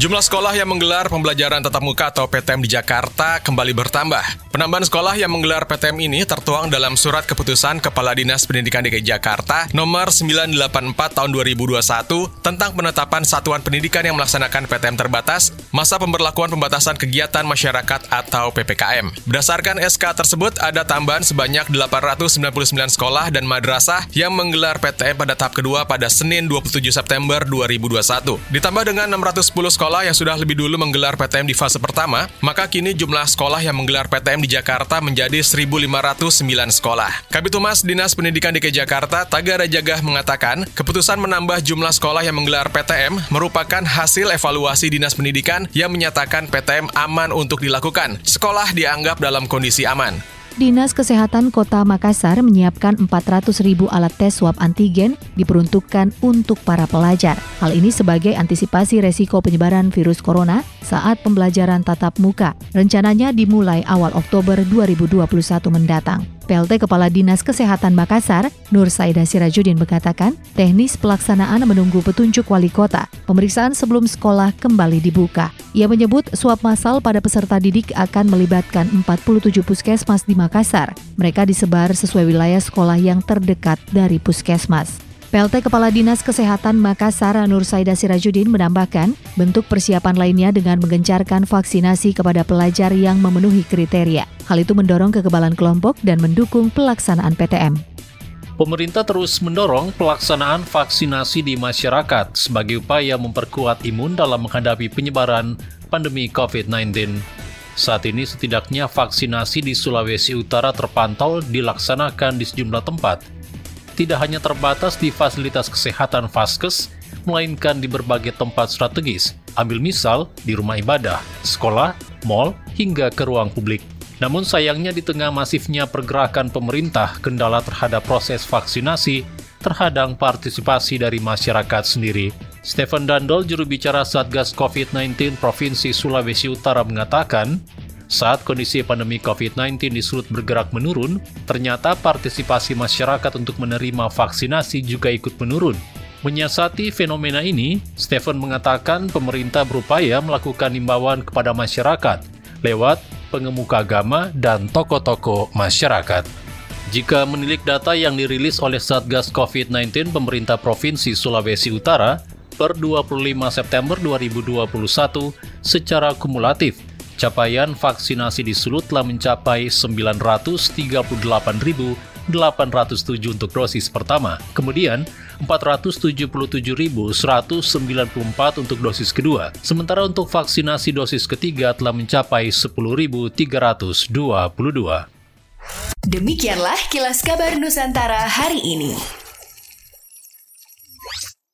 Jumlah sekolah yang menggelar pembelajaran tatap muka atau PTM di Jakarta kembali bertambah. Penambahan sekolah yang menggelar PTM ini tertuang dalam surat keputusan Kepala Dinas Pendidikan DKI Jakarta nomor 984 tahun 2021 tentang penetapan satuan pendidikan yang melaksanakan PTM terbatas, masa pemberlakuan pembatasan kegiatan masyarakat atau PPKM. Berdasarkan SK tersebut, ada tambahan sebanyak 899 sekolah dan madrasah yang menggelar PTM pada tahap kedua pada Senin 27 September 2021. Ditambah dengan 610 sekolah sekolah yang sudah lebih dulu menggelar PTM di fase pertama, maka kini jumlah sekolah yang menggelar PTM di Jakarta menjadi 1.509 sekolah. Kabit Humas Dinas Pendidikan DKI Jakarta, Tagara Jagah mengatakan, keputusan menambah jumlah sekolah yang menggelar PTM merupakan hasil evaluasi Dinas Pendidikan yang menyatakan PTM aman untuk dilakukan. Sekolah dianggap dalam kondisi aman. Dinas Kesehatan Kota Makassar menyiapkan 400 ribu alat tes swab antigen diperuntukkan untuk para pelajar. Hal ini sebagai antisipasi resiko penyebaran virus corona saat pembelajaran tatap muka. Rencananya dimulai awal Oktober 2021 mendatang. PLT Kepala Dinas Kesehatan Makassar, Nur Saida Sirajudin mengatakan, teknis pelaksanaan menunggu petunjuk wali kota. Pemeriksaan sebelum sekolah kembali dibuka. Ia menyebut swab massal pada peserta didik akan melibatkan 47 puskesmas di Makassar. Mereka disebar sesuai wilayah sekolah yang terdekat dari puskesmas. PLT Kepala Dinas Kesehatan Makassar Nur Saida Sirajudin menambahkan, bentuk persiapan lainnya dengan menggencarkan vaksinasi kepada pelajar yang memenuhi kriteria. Hal itu mendorong kekebalan kelompok dan mendukung pelaksanaan PTM. Pemerintah terus mendorong pelaksanaan vaksinasi di masyarakat sebagai upaya memperkuat imun dalam menghadapi penyebaran pandemi COVID-19. Saat ini setidaknya vaksinasi di Sulawesi Utara terpantau dilaksanakan di sejumlah tempat, tidak hanya terbatas di fasilitas kesehatan Vaskes, melainkan di berbagai tempat strategis. Ambil misal di rumah ibadah, sekolah, mal, hingga ke ruang publik. Namun sayangnya di tengah masifnya pergerakan pemerintah kendala terhadap proses vaksinasi, terhadang partisipasi dari masyarakat sendiri. Stephen Dandol, juru bicara Satgas COVID-19 Provinsi Sulawesi Utara mengatakan, saat kondisi pandemi COVID-19 di Sulut bergerak menurun, ternyata partisipasi masyarakat untuk menerima vaksinasi juga ikut menurun. Menyiasati fenomena ini, Stephen mengatakan pemerintah berupaya melakukan imbauan kepada masyarakat lewat pengemuka agama dan tokoh-tokoh masyarakat. Jika menilik data yang dirilis oleh Satgas COVID-19 pemerintah Provinsi Sulawesi Utara per 25 September 2021 secara kumulatif, Capaian vaksinasi di Sulut telah mencapai 938.807 untuk dosis pertama, kemudian 477.194 untuk dosis kedua. Sementara untuk vaksinasi dosis ketiga telah mencapai 10.322. Demikianlah kilas kabar Nusantara hari ini.